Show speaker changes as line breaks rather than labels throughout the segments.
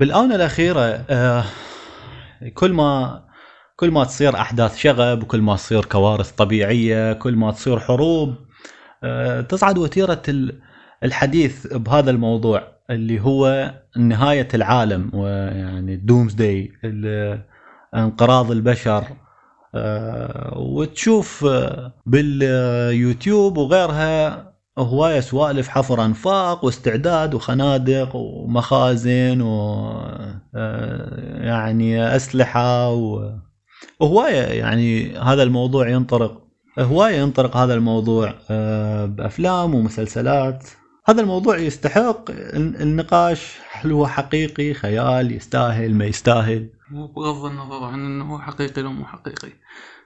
بالآونة الأخيرة آه، كل ما كل ما تصير أحداث شغب وكل ما تصير كوارث طبيعية كل ما تصير حروب آه، تصعد وتيرة الحديث بهذا الموضوع اللي هو نهاية العالم ويعني دومز داي انقراض البشر آه، وتشوف باليوتيوب وغيرها هواية سوالف حفر أنفاق واستعداد وخنادق ومخازن و آه، يعني أسلحة و... وهواية يعني هذا الموضوع ينطرق هواية ينطرق هذا الموضوع آه، بأفلام ومسلسلات. هذا الموضوع يستحق النقاش هل هو حقيقي؟ خيال يستاهل؟ ما يستاهل؟
بغض النظر عن إنه حقيقي لو مو حقيقي.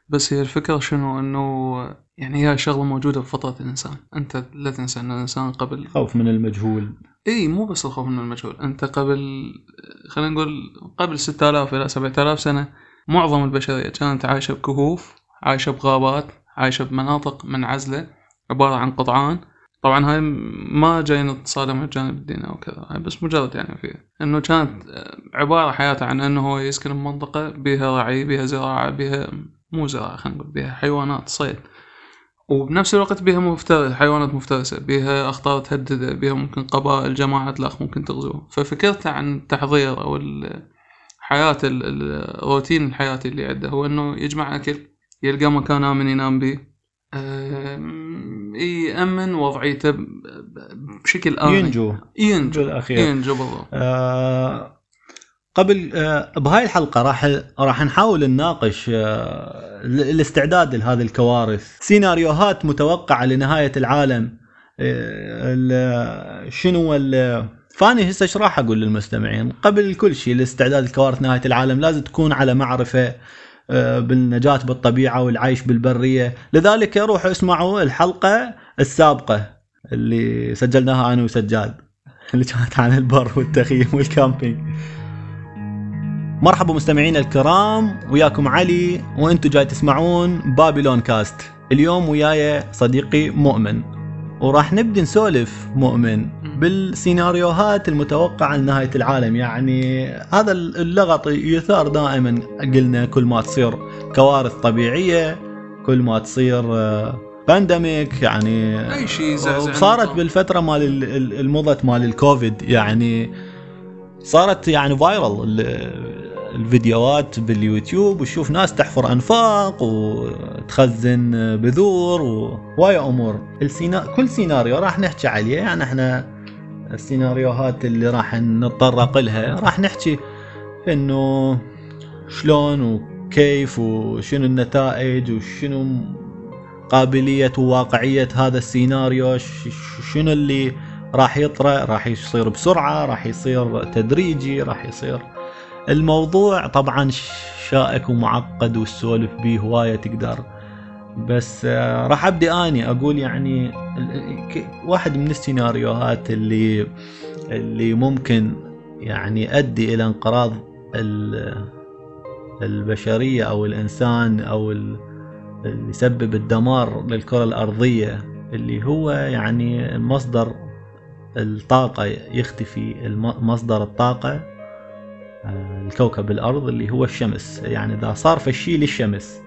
بس هي الفكرة شنو؟ إنه يعني هي شغلة موجودة بفطرة الإنسان. أنت لا تنسى إن الإنسان قبل
خوف من المجهول.
إي مو بس الخوف من المجهول. أنت قبل خلينا نقول قبل 6000 إلى 7000 سنة معظم البشرية كانت عايشة بكهوف عايشة بغابات عايشة بمناطق منعزلة عبارة عن قطعان. طبعا هاي ما جاي نتصادم الجانب الديني أو كذا هاي بس مجرد يعني في إنه كانت عبارة حياته عن إنه هو يسكن بمنطقة بها رعي بها زراعة بها مو زراعة خلينا نقول بها حيوانات صيد. وبنفس الوقت بها مفترس حيوانات مفترسة بها أخطار تهددة بها ممكن قبائل جماعات الأخ ممكن تغزوه ففكرته عن التحضير أو الحياة الروتين الحياتي اللي عنده هو إنه يجمع أكل يلقى مكان آمن ينام به يأمن وضعيته بشكل آمن.
ينجو.
ينجو.
بالأخير.
ينجو بالضبط.
آه قبل آه بهاي الحلقة راح راح نحاول نناقش آه الاستعداد لهذه الكوارث. سيناريوهات متوقعة لنهاية العالم آه شنو فاني هسه إيش راح أقول للمستمعين؟ قبل كل شيء الاستعداد لكوارث نهاية العالم لازم تكون على معرفة بالنجاة بالطبيعة والعيش بالبرية. لذلك روحوا اسمعوا الحلقة السابقة اللي سجلناها أنا وسجاد اللي كانت عن البر والتخييم والكامبينج. مرحبا مستمعينا الكرام وياكم علي وأنتم جاي تسمعون بابلون كاست. اليوم وياي صديقي مؤمن. وراح نبدي نسولف مؤمن بالسيناريوهات المتوقعة لنهاية العالم. يعني هذا اللغط يثار دائما قلنا كل ما تصير كوارث طبيعية كل ما تصير pandemic آه، يعني
أي شيء
صارت بالفترة مال المضت مال الكوفيد. يعني صارت يعني فايرل الفيديوهات باليوتيوب وشوف ناس تحفر أنفاق وتخزن بذور وهواية أمور. السينا... كل سيناريو راح نحكي عليه. يعني إحنا السيناريوهات اللي راح نتطرق لها راح نحكي إنه شلون وكيف وشنو النتائج وشنو قابلية وواقعية هذا السيناريو شنو اللي راح يطرأ راح يصير بسرعة راح يصير تدريجي راح يصير الموضوع طبعا شائك ومعقد والسولف به هواية تقدر. بس آه، راح ابدي أني أقول يعني واحد من السيناريوهات اللي اللي ممكن يعني أدي إلى انقراض البشرية أو الإنسان أو اللي يسبب الدمار للكرة الأرضية اللي هو يعني مصدر الطاقة يختفي مصدر الطاقة الكوكب الأرض اللي هو الشمس. يعني إذا صار فشي للشمس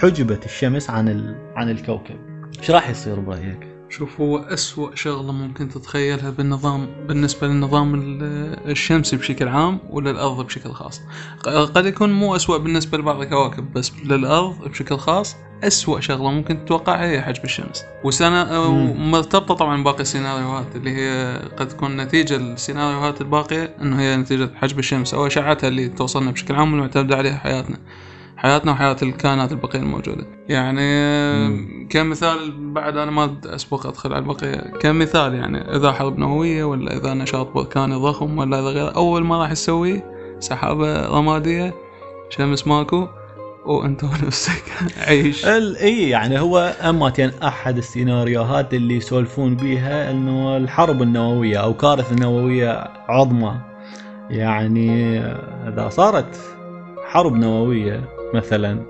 حجبت الشمس عن عن الكوكب. إيش راح يصير برايك
شوف هو أسوأ شغلة ممكن تتخيلها بالنظام بالنسبة للنظام الشمسي بشكل عام وللأرض بشكل خاص. قد يكون مو أسوأ بالنسبة لبعض الكواكب بس للأرض بشكل خاص أسوأ شغلة ممكن تتوقعها هي حجب الشمس. وسنة مرتبطة طبعا باقي السيناريوهات اللي هي قد تكون نتيجة السيناريوهات الباقية إنه هي نتيجة حجب الشمس. أو أشعتها اللي توصلنا بشكل عام والمعتمدة عليها حياتنا. حياتنا وحياة الكائنات البقية الموجودة. يعني مم. كمثال بعد أنا ما أسبق أدخل على البقية. كمثال يعني إذا حرب نووية ولا إذا نشاط بركاني ضخم ولا إذا غير أول ما راح يسويه سحابة رمادية شمس ماكو وأنت ونفسك عيش.
إي يعني هو اماتين أحد السيناريوهات اللي يسولفون بيها إنه الحرب النووية أو كارثة نووية عظمى. يعني إذا صارت حرب نووية مثلا.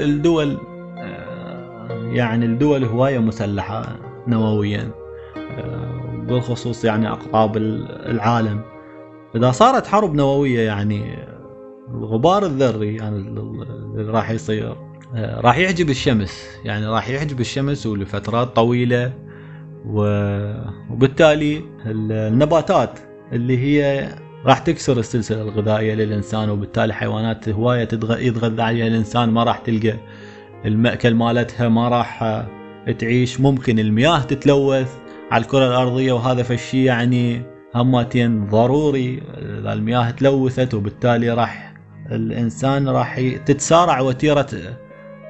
الدول يعني الدول هواية مسلحة نوويا بالخصوص يعني أقطاب العالم. إذا صارت حرب نووية يعني الغبار الذري يعني اللي راح يصير راح يحجب الشمس. يعني راح يحجب الشمس ولفترات طويلة وبالتالي النباتات اللي هي راح تكسر السلسلة الغذائية للإنسان وبالتالي حيوانات هواية يتغذى عليها الإنسان ما راح تلقى المأكل مالتها ما راح تعيش. ممكن المياه تتلوث على الكرة الأرضية وهذا فشي يعني همتين ضروري. المياه تلوثت وبالتالي راح الإنسان راح تتسارع وتيرة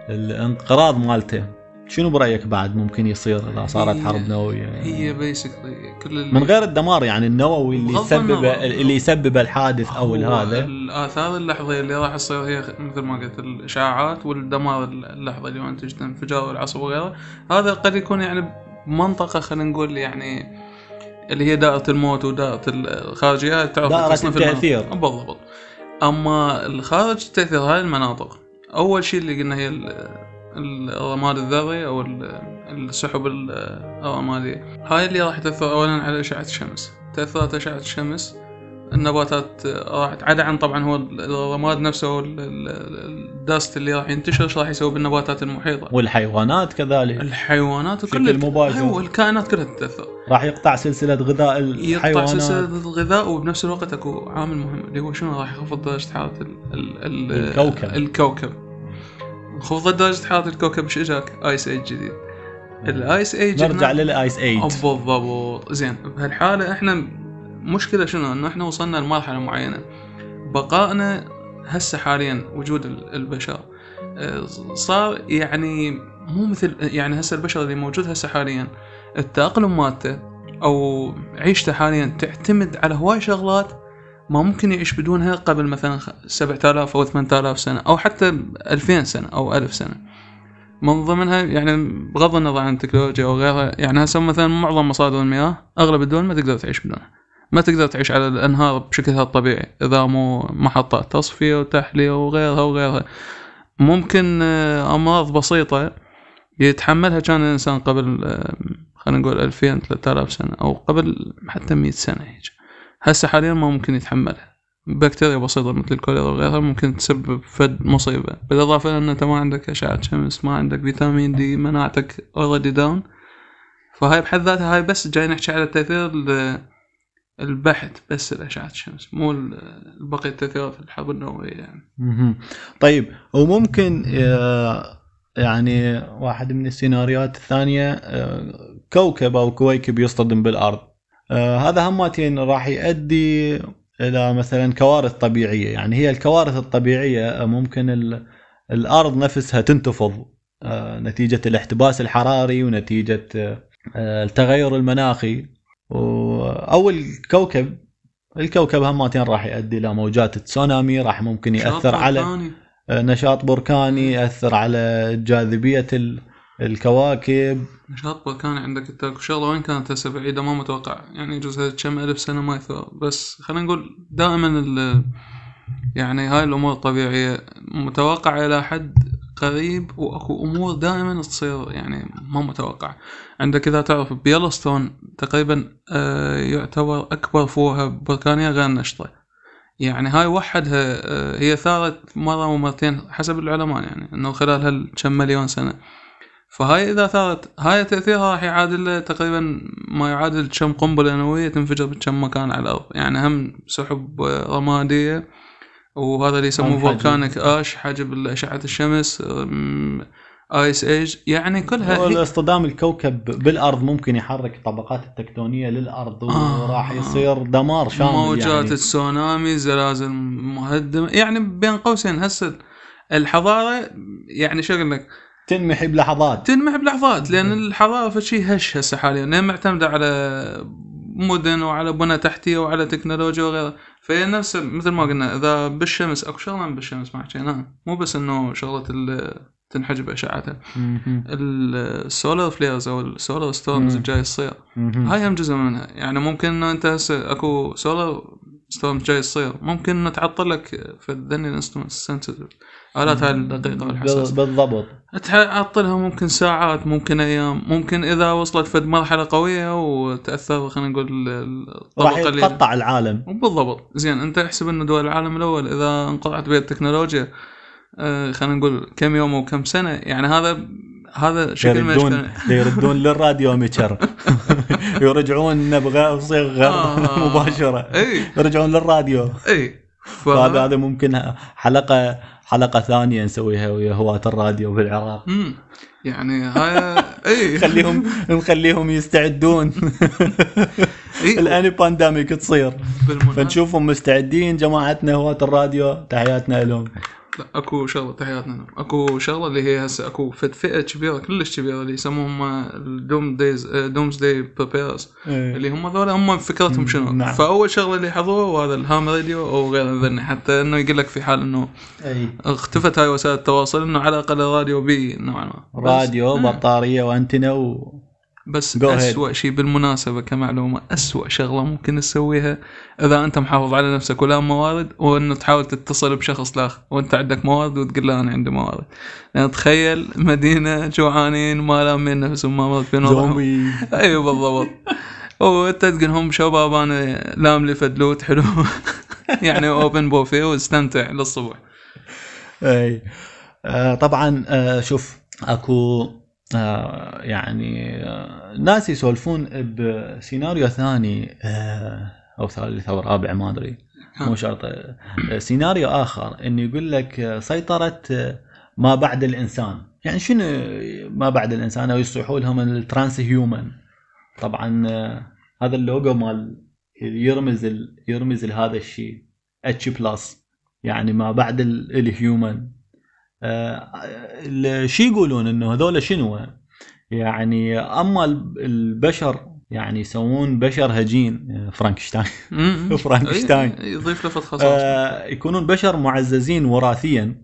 الانقراض مالته. شنو برأيك بعد ممكن يصير إذا صارت حرب نووية؟
هي بيسكلي كل
اللي من غير الدمار يعني النووي اللي يسبب اللي يسبب الحادث أو هذا.
الآثار اللحظية اللي راح تصير هي مثل ما قلت الاشعاعات والدمار اللحظي اللي ينتج انفجار العصب وغيره. هذا قد يكون يعني منطقه خلينا نقول يعني اللي هي دائرة الموت ودائرة الخارجيه
تعرف دائرة التأثير.
بالضبط. أما الخارج التأثير هاي المناطق أول شيء اللي قلنا هي الرماد الذري أو السحب الرمادية هاي اللي راح تأثر اولا على اشعة الشمس. تأثرت اشعة الشمس النباتات راح عدا عن طبعا هو الرماد نفسه الدست اللي راح ينتشر إيش راح يسوي بالنباتات المحيطة؟
والحيوانات كذلك.
الحيوانات بشكل
مباشر.
أيوه الكائنات كلها تتأثر.
راح يقطع سلسلة غذاء الحيوانات
يقطع سلسلة الغذاء وبنفس الوقت أكو عامل مهم اللي هو شنو راح يخفض درجة حرارة ال ال
الكوكب.
الكوكب. خفضت درجة حرارة الكوكب إيش إجاك؟ ice age جديد. ال ice age
نرجع لل ice age
بالضبط زين بهالحالة إحنا مشكلة شنو؟ إنه إحنا وصلنا لمرحلة معينة بقائنا هسه حاليا وجود البشر آه، صار يعني مو مثل يعني هسه البشر اللي موجود هسه حاليا التأقلم مالته أو عيشته حاليا تعتمد على هواي شغلات ما ممكن يعيش بدونها قبل مثلا سبعة آلاف أو ثمانية آلاف سنة أو حتى ألفين سنة أو ألف سنة. من ضمنها يعني بغض النظر عن التكنولوجيا أو غيرها يعني هسه مثلا معظم مصادر المياه أغلب الدول ما تقدر تعيش بدونها. ما تقدر تعيش على الأنهار بشكلها الطبيعي إذا مو محطات تصفية وتحلية وغيرها وغيرها. ممكن آه، أمراض بسيطة يتحملها كان الإنسان قبل آه، خلينا نقول ألفين ثلاثة آلاف سنة أو قبل حتى مئة سنة هيك. هسه حاليا ما ممكن يتحملها بكتيريا بسيطة مثل الكوليرا وغيرها ممكن تسبب فد مصيبة. بالإضافة لأن أنت ما عندك أشعة شمس ما عندك فيتامين D مناعتك already down فهاي بحد ذاتها هاي بس جاي نحكي على التأثير البحت بس الأشعة الشمس مو بقية التأثيرات الحرب النووية يعني.
طيب وممكن آه، يعني واحد من السيناريوهات الثانية آه، كوكب أو كويكب يصطدم بالأرض. هذا همتين راح يؤدي إلى مثلا كوارث طبيعية. يعني هي الكوارث الطبيعية ممكن الأرض نفسها تنتفض آه نتيجة الاحتباس الحراري ونتيجة آه التغير المناخي. أو الكوكب الكوكب همتين راح يؤدي إلى موجات تسونامي راح ممكن يأثر على آه، نشاط بركاني يأثر على جاذبية الكواكب.
نشاط بركاني عندك انت شغله وين كانت هسه؟ بعيدة ما متوقع. يعني يجوز كم ألف سنة ما يثور. بس خلينا نقول دائما يعني هاي الأمور الطبيعيه متوقعه إلى حد قريب وأكو أمور دائما تصير يعني ما متوقع. عندك إذا تعرف بيلستون تقريبا آه يعتبر أكبر فوهة بركانية غير نشطه يعني هاي وحدها آه هي ثارت مرة ومرتين حسب العلماء يعني إنه خلال هالكم مليون سنة. فهاي إذا ثارت هاي تأثيرها راح يعادل تقريبا ما يعادل كم قنبلة نووية تنفجر بكم مكان على الأرض. يعني هم سحب رمادية وهذا اللي يسموه volcanic ash حجب أشعة الشمس ice age يعني كلها
هو اصطدام الكوكب بالأرض ممكن يحرك الطبقات التكتونية للأرض آه. وراح يصير دمار شامل
موجات يعني. السونامي زلازل مهدمة. يعني بين قوسين. هسه الحضارة يعني شو أقول لك؟
تنمحي بلحظات.
تنمحي بلحظات لأن الحضاره فشي هش هسه حاليا لأن معتمدة على مدن وعلى بنى تحتية وعلى تكنولوجيا وغيرها. فهي نفس مثل ما قلنا إذا بالشمس أكو شغلة بالشمس ما حكيناها مو بس إنه شغلة تنحجب اشعتها ال solar flares أو ال solar storms الجاي تصير. هاي هم جزء منها. يعني ممكن إنه أنت هسه أكو solar storm جاي تصير. ممكن إنه تعطل لك في الذني ال instrument الالات هاي الدقيقه والحساسه
بالضبط.
تعطلها ممكن ساعات ممكن أيام ممكن إذا وصلت فد مرحلة قوية وتأثر خلينا نقول
راح يتقطع العالم.
بالضبط. زين أنت احسب إنه دول العالم الأول. إذا انقطعت بها التكنولوجيا آه، خلينا نقول كم يوم أو كم سنة يعني هذا هذا شكل من
يردون يردون للراديو ميتشر يرجعون نبغى صيغه
آه.
مباشرة.
إي.
يرجعون للراديو.
إي.
فهذا هذا ممكن حلقة حلقة ثانية نسويها ويا هواة الراديو بالعراق.
امم يعني هاي إي.
نخليهم نخليهم يستعدون.
إي.
ال any pandemic
تصير.
فنشوفهم مستعدين جماعتنا هواة الراديو. تحياتنا لهم.
لا اكو شغلة تحياتنا. اكو شغلة اللي هي هسه اكو فد فئة كبيرة كلش كبيرة اللي يسموهم ال doom days doomsday preppers
إيه.
اللي هم ذولا هم فكرتهم شنو
نعم.
فأول شغلة اللي حضروه وهذا ال ham radio أو غير ذني حتى إنه يقول لك في حال إنه
اي
اختفت هاي وسائل التواصل إنه على الأقل الراديو بي نوعا ما
راديو
مم.
بطارية وانتنا و...
بس
Go.
أسوأ شيء بالمناسبة كمعلومة أسوأ شغلة ممكن تسويها إذا أنت محافظ على نفسك ولا موارد وإنه تحاول تتصل بشخص لاخر وأنت عندك موارد وتقول له أنا عندي موارد. يعني تخيل مدينة جوعانين ما لامين نفسهم ما وضعهم.
زومبي.
أيوه بالضبط. وأنت تقول هم شباب أنا لام لي فدلوت حلو. يعني أوبن بوفيه واستمتع للصبح.
أي. آه طبعا آه شوف أكو يعني آه ناس يسولفون بسيناريو ثاني آه أو ثالث أو رابع ما أدري. مو شرط آه سيناريو آخر انه يقول لك آه، سيطره آه، ما بعد الإنسان. يعني شنو ما بعد الإنسان؟ أو يصيحوا لهم ال transhuman طبعا آه، هذا اللوجو مال يرمز ال- يرمز لهذا الشيء. H plus يعني ما بعد ال- ال human. آه، شو يقولون إنه هذول شنو؟ يعني أما ال- البشر يعني يسوون بشر هجين آه، فرانكشتاين. فرانكشتاين.
إي، يضيف لفت خصائص
آه، يكونون بشر معززين وراثيا.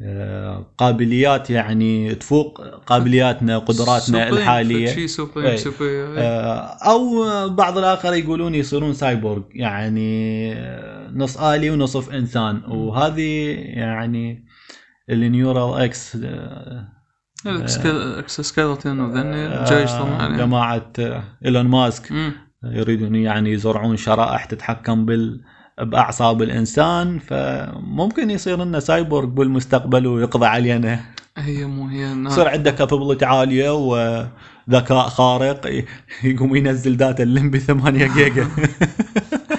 آه، قابليات يعني تفوق قابلياتنا قدراتنا الحالية.
شيء سوبر
إي.
سوبر
آه، أو بعض الآخر يقولون يصيرون سايبورغ يعني آه، نص آلي ونصف إنسان. وهذه يعني ال neural ex آه،
ال exoskeleton وذني جايش طبعا يعني.
جماعة آه، ايلون ماسك.
مم.
يريدون يعني يزرعون شرائح تتحكم بال بأعصاب الإنسان. فممكن يصير لنا سايبورغ بالمستقبل ويقضي علينا.
هي مو هي
يصير عنده capability عالية وذكاء خارق يقوم ينزل data الليمبي 8 جيجا.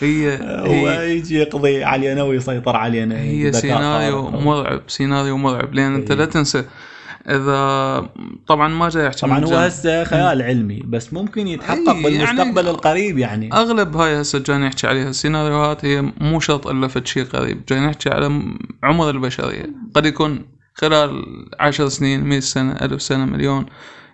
هي هي,
ويجي يقضي علينا ويسيطر علينا
هي سيناريو. مرعب سيناريو مرعب. لأن أنت
إيه.
لا تنسى إذا طبعا ما جاي احكي
طبعا هو هسه خيال علمي بس ممكن يتحقق
إي، يعني
بالمستقبل القريب يعني.
أغلب هاي هسه جاي نحكي عليها السيناريوهات هي مو شرط إلا فد شيء قريب. جاي نحكي على عمر البشرية. قد يكون خلال عشر سنين مئة سنة ألف سنة مليون.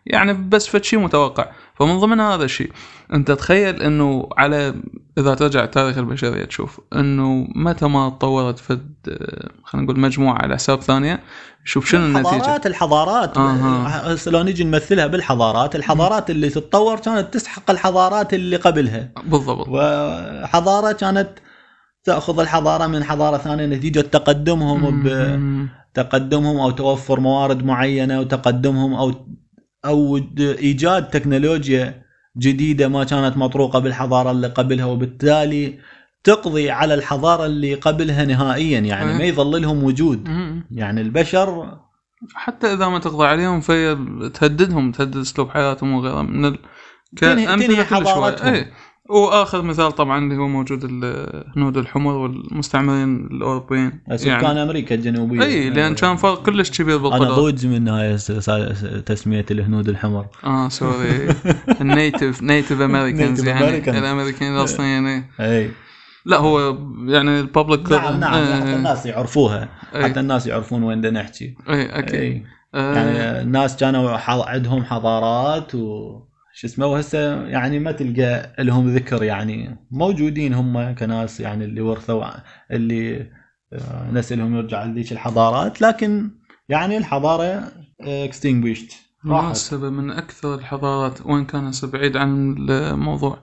يعني بس فد شيء متوقع. فمن ضمن هذا الشيء أنت تخيل إنه على إذا ترجع تاريخ البشرية تشوف إنه متى ما تطورت فد آه، خلينا نقول مجموعة على حساب ثانية شوف شنو النتيجة؟
الحضارات الحضارات.
أها.
هسه لو نجي نمثلها بالحضارات. الحضارات اللي تتطور كانت تسحق الحضارات اللي قبلها.
بالضبط.
وحضارة كانت تأخذ الحضارة من حضارة ثانية نتيجة تقدمهم
مم.
بتقدمهم أو توفر موارد معينة وتقدمهم أو أو إيجاد تكنولوجيا جديدة ما كانت مطروقة بالحضارة اللي قبلها وبالتالي تقضي على الحضارة اللي قبلها نهائيا يعني
أه.
ما يظل لهم وجود. يعني البشر
حتى إذا ما تقضي عليهم فهي تهددهم تهدد أسلوب حياتهم وغيرها من ال...
تنهي- تنهي. حضارتهم.
اي وآخر مثال طبعا اللي هو موجود الهنود الحمر والمستعمرين الأوروبيين.
سكان
يعني
أمريكا الجنوبية.
إي لأن كان فرق كلش كبير
أنا
بالقدرات
ضوج من هاي تسمية الهنود الحمر.
آه sorry. ال
Native
Native
Americans يعني.
الامريكان الأصليين إيه.
إي.
لا هو يعني ال public
نعم نعم حتى الناس يعرفوها.
إيه.
حتى الناس يعرفون وين بدنا نحكي.
إي أكيد.
إي.
آه،
يعني الناس كانوا عندهم حضارات و شو اسمه وهسه يعني ما تلقى لهم ذكر يعني موجودين هم كناس يعني اللي ورثوا اللي آه، نسلهم يرجع لذيك الحضارات لكن يعني الحضارة اكستنجويشت راحت.
مناسبة من أكثر الحضارات وإن كان بعيد عن الموضوع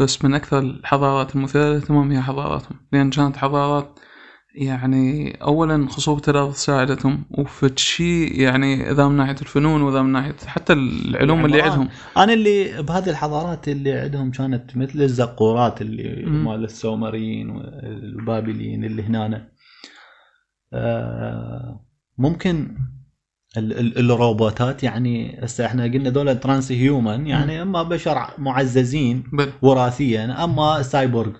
بس من أكثر الحضارات المثيرة للاهتمام هي حضاراتهم لأن كانت حضارات يعني اولا خصوبة الأرض ساعدتهم وفد شيء يعني اذا من ناحية الفنون واذا من ناحية حتى العلوم اللي. عندهم.
أنا اللي بهذه الحضارات اللي عندهم كانت مثل الزقورات اللي. مال السومريين والبابليين اللي هنا آه، ممكن ال- ال- الروبوتات يعني هسه إحنا قلنا دول ترانس هيومن يعني أما بشر معززين وراثيا أما سايبورغ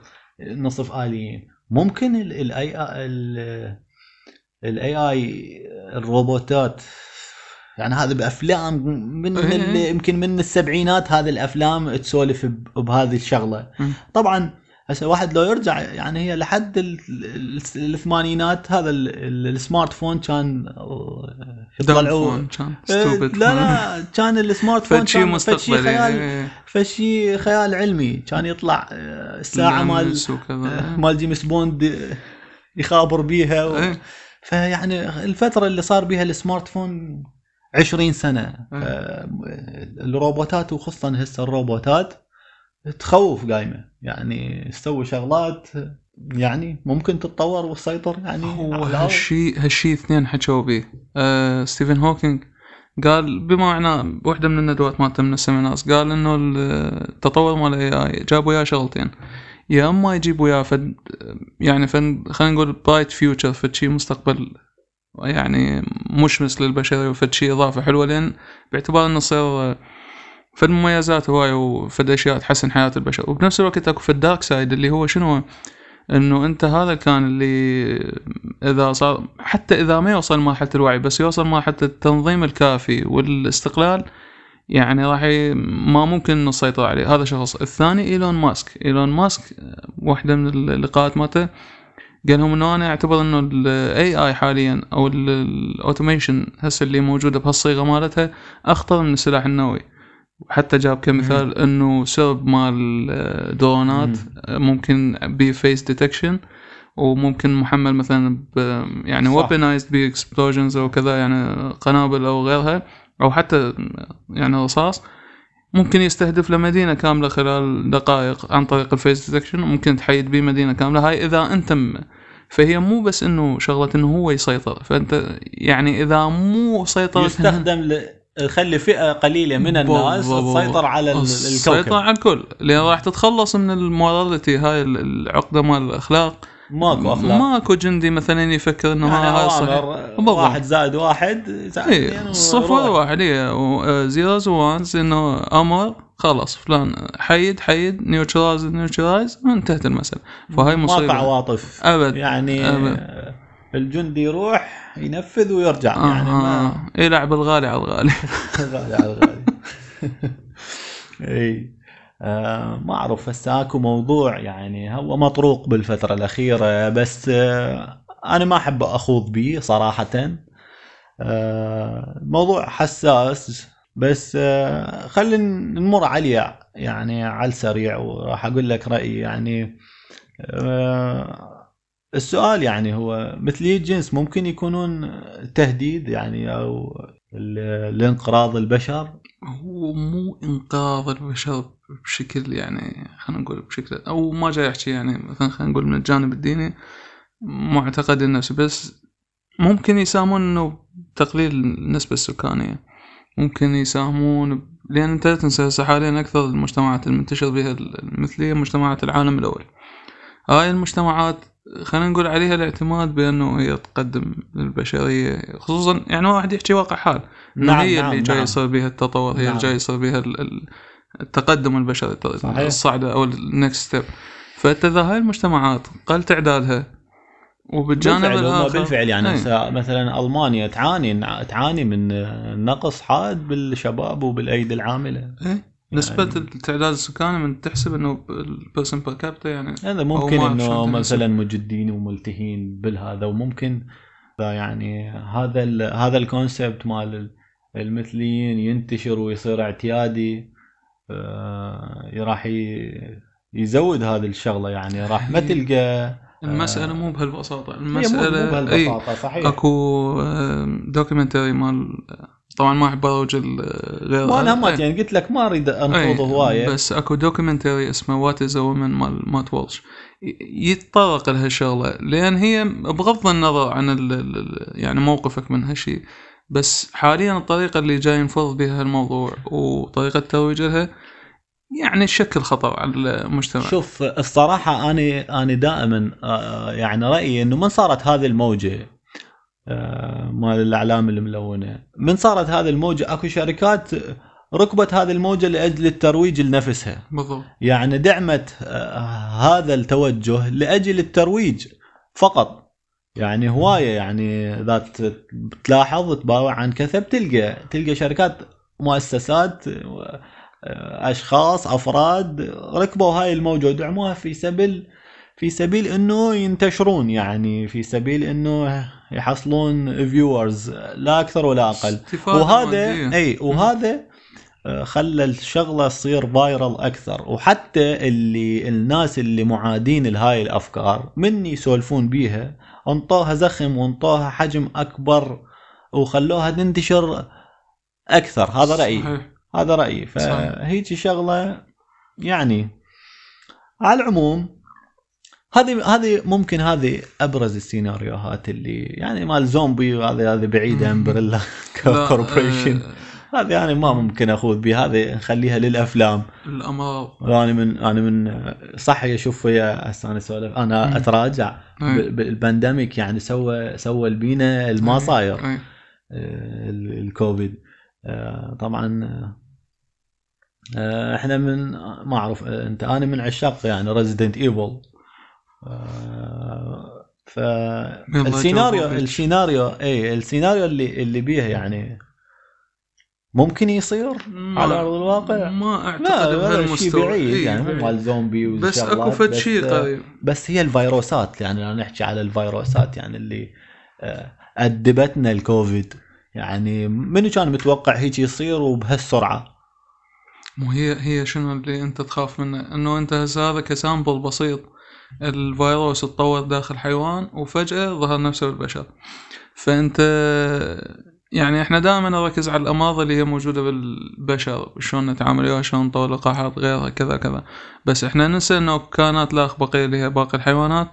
نصف آليين. ممكن ال AI ال AI الروبوتات يعني هذا بأفلام من
إيه.
يمكن من السبعينات هذه الأفلام تسولف بهذه
الشغلة.
طبعا هسه واحد لو يرجع يعني هي لحد ال- ال- الثمانينات هذا ال- ال- ال smartphone كان آه، يطلعوا
phone كان
إيه، لا لا كان ال
smartphone شيء مستقبلي
خيال
إيه.
فشي خيال علمي كان يطلع آه، الساعة مال
وكذا
مال جيمس بوند آه، يخابر بيها و...
إيه.
فيعني الفترة اللي صار بيها ال smartphone 20 سنة
إيه.
الروبوتات وخصوصا هسه الروبوتات تخوف قايمة. يعني تسوي شغلات يعني ممكن تتطور وتسيطر يعني
هو. هالشيء هالشيء اثنين حكوا به. آه ستيفن هوكينج قال بما معناه واحدة من الندوات مالته من ال seminars قال إنه التطور مال ال AI جاب وياه شغلتين. يا أما يجيب وياه فد يعني فن خلينا نقول bright future فد شيء مستقبل يعني مشمس للبشرية وفد شيء إضافة حلوة لأن باعتبار إنه صار فد مميزات هواي وفد اشياء تحسن حياة البشر. وبنفس الوقت أكو فد dark side اللي هو شنو؟ إنه أنت هذا كان اللي إذا صار حتى إذا ما يوصل مرحله الوعي بس يوصل مرحله التنظيم الكافي والاستقلال يعني راح. ما ممكن نسيطر عليه. هذا شخص. الثاني إيلون ماسك. إيلون ماسك واحدة من اللقاءات مالته قال لهم إنه أنا أعتبر إنه ال AI حاليا أو ال automation هسه اللي موجودة بهالصيغة مالتها أخطر من السلاح النووي. حتى جاب كمثال إنه سرب مال درونات ممكن بي face detection وممكن محمل مثلا يعني. weaponized بي explosions أو كذا يعني قنابل أو غيرها أو حتى يعني رصاص. ممكن يستهدف لمدينة كاملة خلال دقائق عن طريق ال face detection ممكن تحيد بيه مدينة كاملة. هاي إذا أنت م... فهي مو بس إنه شغلة إنه هو يسيطر فأنت يعني إذا مو سيطرة
يستخدم ل... يخلي فئة قليلة من الناس. تسيطر على الكوكب.
على الكل. لأن راح تتخلص من ال morality هاي ال- العقدة مال الأخلاق.
ماكو أخلاق.
ماكو جندي مثلا يفكر إنه
يعني
هاي صحيح.
واحد زائد واحد زائد إيه
صفر. واحد إيه zeros ones إنه أمر خلاص فلان حيد حيد neutralize neutralize انتهت المسألة. فهاي
ماكو
مصيبة.
عواطف.
أبد.
يعني
أبد.
آه، الجندي يروح ينفذ ويرجع
آه
يعني ما
آه. يلعب الغالي على الغالي.
غالي على الغالي. إي. آه ما أعرف هسه أكو موضوع يعني هو مطروق بالفترة الأخيرة بس آه أنا ما أحب أخوض به صراحة. آه موضوع حساس بس آه خلينا نمر عليه يعني على السريع وراح أقول لك رأيي يعني. آه السؤال يعني هو مثلي الجنس ممكن يكونون تهديد يعني أو لانقراض البشر؟
هو مو انقاذ البشر بشكل يعني خلينا نقول بشكل أو ما جاي احكي يعني مثلا خلينا نقول من الجانب الديني معتقد النفس بس ممكن يساهمون إنه بتقليل النسبة السكانية. ممكن يساهمون لأن أنت لا تنسى هسه حاليا أكثر المجتمعات المنتشر بها المثلية مجتمعات العالم الأول. هاي المجتمعات خلينا نقول عليها الاعتماد بأنه هي تقدم للبشرية خصوصا يعني واحد يحكي واقع حال إنه هي اللي جاي يصير بها التطور هي
نعم.
اللي جاي يصير بها ال- ال- التقدم البشري
صحيح.
الصعدة أو ال next step فانت اذا هاي المجتمعات قل تعدادها وبالجانب
بالفعل
الآخر
بالفعل يعني. هسه مثلا ألمانيا تعاني تعاني من نقص حاد بالشباب وبالأيدي العاملة
إيه. نسبة التعداد السكاني من تحسب إنه ال person per capita يعني
هذا ممكن
إنه
مثلا مجدين وملتهين بالهذا وممكن يعني هذا ال هذا ال concept مال ال- المثليين ينتشر ويصير اعتيادي آه، راح يزود هذه الشغلة يعني راح ما
هي-
تلقى
المسألة مو بهالبساطة
هي مو-
المسألة اي
بهالبساطة صحيح.
أكو documentary مال طبعا ما أحب أروج غير
ما أنا
إيه.
يعني قلت لك ما أريد انخوض
أي،
هوايه
بس أكو documentary اسمه What is a Woman مال Matt Walsh. يتطرق لهالشغله لأن هي بغض النظر عن ال ال- يعني موقفك من هالشيء بس حاليا الطريقة اللي جاي ينفض بها الموضوع وطريقة الترويج لها يعني تشكل خطر على المجتمع.
شوف الصراحة أنا أنا دائما آه، يعني رأيي إنه من صارت هذه الموجة. آه، مال الأعلام الملونة. من صارت هذه الموجة أكو شركات ركبت هذه الموجة لأجل الترويج لنفسها.
بالضبط.
يعني دعمت آه، هذا التوجه لأجل الترويج فقط. يعني هواية يعني إذا ت- تلاحظ تباوع عن كثب تلقى تلقى شركات مؤسسات آه، أشخاص أفراد ركبوا هاي الموجة ودعموها في سبيل في سبيل إنه ينتشرون. يعني في سبيل إنه يحصلون viewers لا أكثر ولا
أقل.
وهذا
مادية.
إي وهذا آه، خلى الشغلة تصير viral أكثر. وحتى اللي الناس اللي معادين لهاي الأفكار من يسولفون بيها أنطوها زخم وأنطوها حجم أكبر وخلوها تنتشر أكثر. هذا رأيي.
صحيح.
هذا
رأيي.
فهيجي شغلة يعني على العموم هذه هذه ممكن هذه أبرز السيناريوهات اللي يعني مال زومبي وهذه هذه
بعيدة.
Umbrella
لا،
Corporation
آه،
هذه يعني ما ممكن أخوض بها هذه نخليها للأفلام.
الامراض
أنا من أنا من صح أشوف ويا هسه أنا
أسولف.
أنا.
أتراجع
بال pandemic يعني سوى سوى البينا الما صاير. آه، ال- الكوفيد. آه، طبعا إحنا من ما أعرف أنت أنا من عشاق يعني Resident Evil ف السيناريو
جوفوفيتش.
السيناريو اي السيناريو اللي اللي بيه يعني ممكن يصير
ما-
على أرض الواقع؟
ما
أعتقد
بهالمستوى.
بعيد
إيه،
يعني مو. مال زومبي
بس أكو فد شيء قريب.
بس هي الفيروسات يعني لو نحكي على الفيروسات يعني اللي آه، أدبتنا الكوفيد. يعني منو كان متوقع هيك يصير وبهالسرعة؟
مو هي هي شنو اللي أنت تخاف منه؟ إنه أنت هسه هذا كسامبل بسيط. الفيروس تطور داخل حيوان وفجأة ظهر نفسه بالبشر. فأنت يعني إحنا دائما نركز على الأمراض اللي هي موجودة بالبشر شلون نتعامل وياها شلون نطور لقاحات غيرها كذا كذا. بس إحنا ننسى إنه كائنات لا بقية اللي هي باقي الحيوانات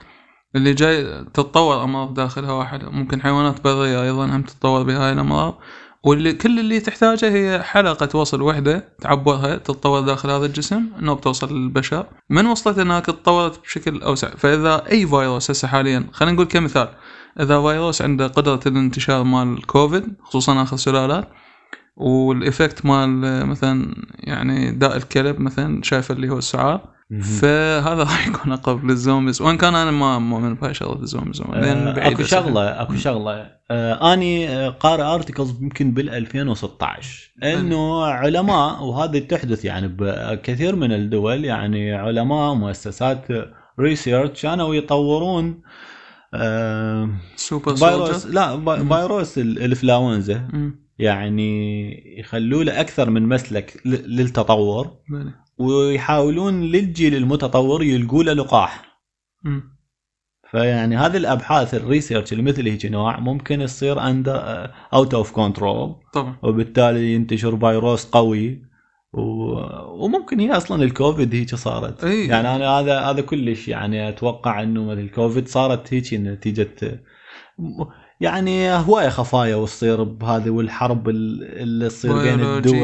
اللي جاي تتطور أمراض داخلها واحدة ممكن حيوانات برية أيضا هم تتطور بهاي الأمراض. واللي كل اللي تحتاجه هي حلقة وصل وحدة تعبرها تتطور داخل هذا الجسم إنه بتوصل للبشر. من وصلت إنها تطورت بشكل أوسع؟ فإذا أي فيروس هسه حاليا خلينا نقول كمثال إذا فيروس عنده قدرة الانتشار مال الكوفيد خصوصا آخر سلالات وال effect مال مثلا يعني داء الكلب مثلا شايف اللي هو السعار فهذا راح يكون أقرب لل zombies وإن كان أنا ما مؤمن بهاي شغلة ال zombies لأن
آه،
بعيد
اكو شغلة أكو شغلة. آه، أني آه، قارئ articles يمكن بال 2016 إنه علماء وهذه تحدث يعني بكثير من الدول يعني علماء مؤسسات research كانوا يطورون آه،
سوبر
فيروس لا في-. فيروس ال-
الإنفلونزا.
يعني يخلوا له أكثر من مسلك للتطور. ويحاولون للجيل المتطور يلقوا له لقاح
مم.
فيعني هذه الأبحاث ال research اللي مثل هيك نوع ممكن تصير عند out of control
طبعا
وبالتالي ينتشر فيروس قوي و... وممكن هي أصلا الكوفيد هيك صارت
أي.
يعني أنا هذا هذا كلش يعني أتوقع إنه مثل الكوفيد صارت هيك نتيجة يعني هواية خفايا وتصير بهذه والحرب ال- اللي تصير بين الدول.